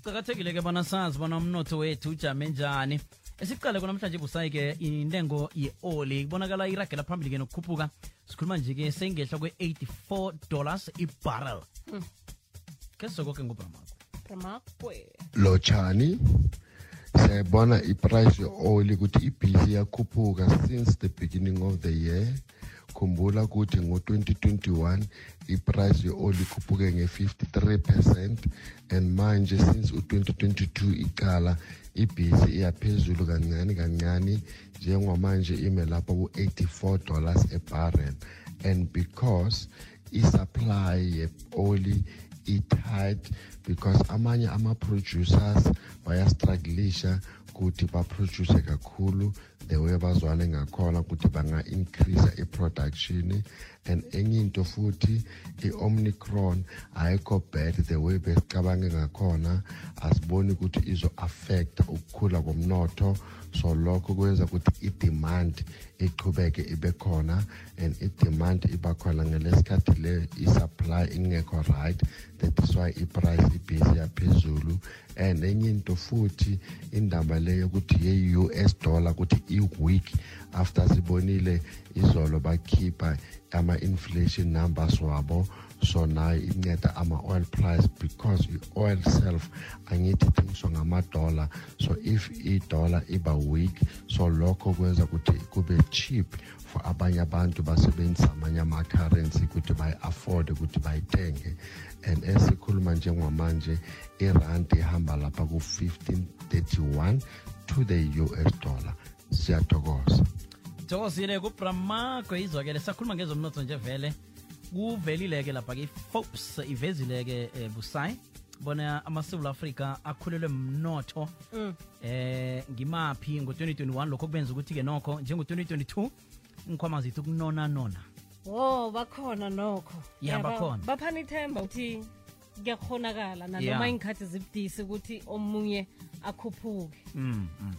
kuqakathekile ke bona sazi bona umnotho wethu ujame njani. Esiqale namhlanje busayi-ke intengo ye-oli kubonakala iragela phambili ke nokukhuphuka. Sikhuluma nje-ke seyingehla kwe-84 dollars ibarrel. Ke sizokoke ngobramako ramakwe lotshani siyayibona iprice ye-oil ukuthi ibhizi iyakhuphuka since the beginning of the year. Khumbula ukuthi ngo-2021 iprice ye-oil ikhuphuke nge-53 percent. And manje since u-2022 iqala ibhizi iyaphezulu kancane kancane njengomanje ime lapho ku-84 dollars ebarrel. And because i-supply ye-oli i-tight because amanye ama-producers bayastrugglisha ukuthi baproduce kakhulu the way bazwane ngakhona ukuthi banga-increase i-production. And enye into futhi i-omnicron ayikho bad the way besicabange ngakhona. Asiboni ukuthi izo-affecta ukukhula komnotho. So lokho kwenza ukuthi i-demand iqhubeke ibe khona and i-demand iba khona ngelesikhathi le i-supply ingekho right that is why i-price ibhizi yaphezulu. And enye into futhi indaba le yokuthi ye-us dollar ukuthi i-week after sibonile izolo bakhipha ama-inflation numbers wabo. So nayo inceda ama-oil price because i-oil self angithi ithengiswa ngama-dollar. So if i-dollar iba weak so lokho kwenza ukuthi kube cheap for abanye abantu basebenzisa amanye ama-currency ukuthi bayi-afford ukuthi bayithenge. And esikhuluma njengamanje irandi ihamba lapha ku-1531 to the us dollar. Siyathokoza. Thokozile kubramako izwakele sakhuluma ngezomnotho nje vele. Kuvelile-ke lapha-ke i-forbes ivezile-ke eh, busayi. Bona amasewula afrika akhulelwe mnotho. Mm. eh ngimaphi? Ngo-2021 lokho kubenza ukuthi-ke nokho njengo-2022 ngikhwama zithu kunona nona wo bakhona nokho. Ya, ba- bakhona. baphana ithemba ukuthi kuyakhonakala nanoma nanoma ingikhathi zibudisi ukuthi omunye akhuphuke mm, mm.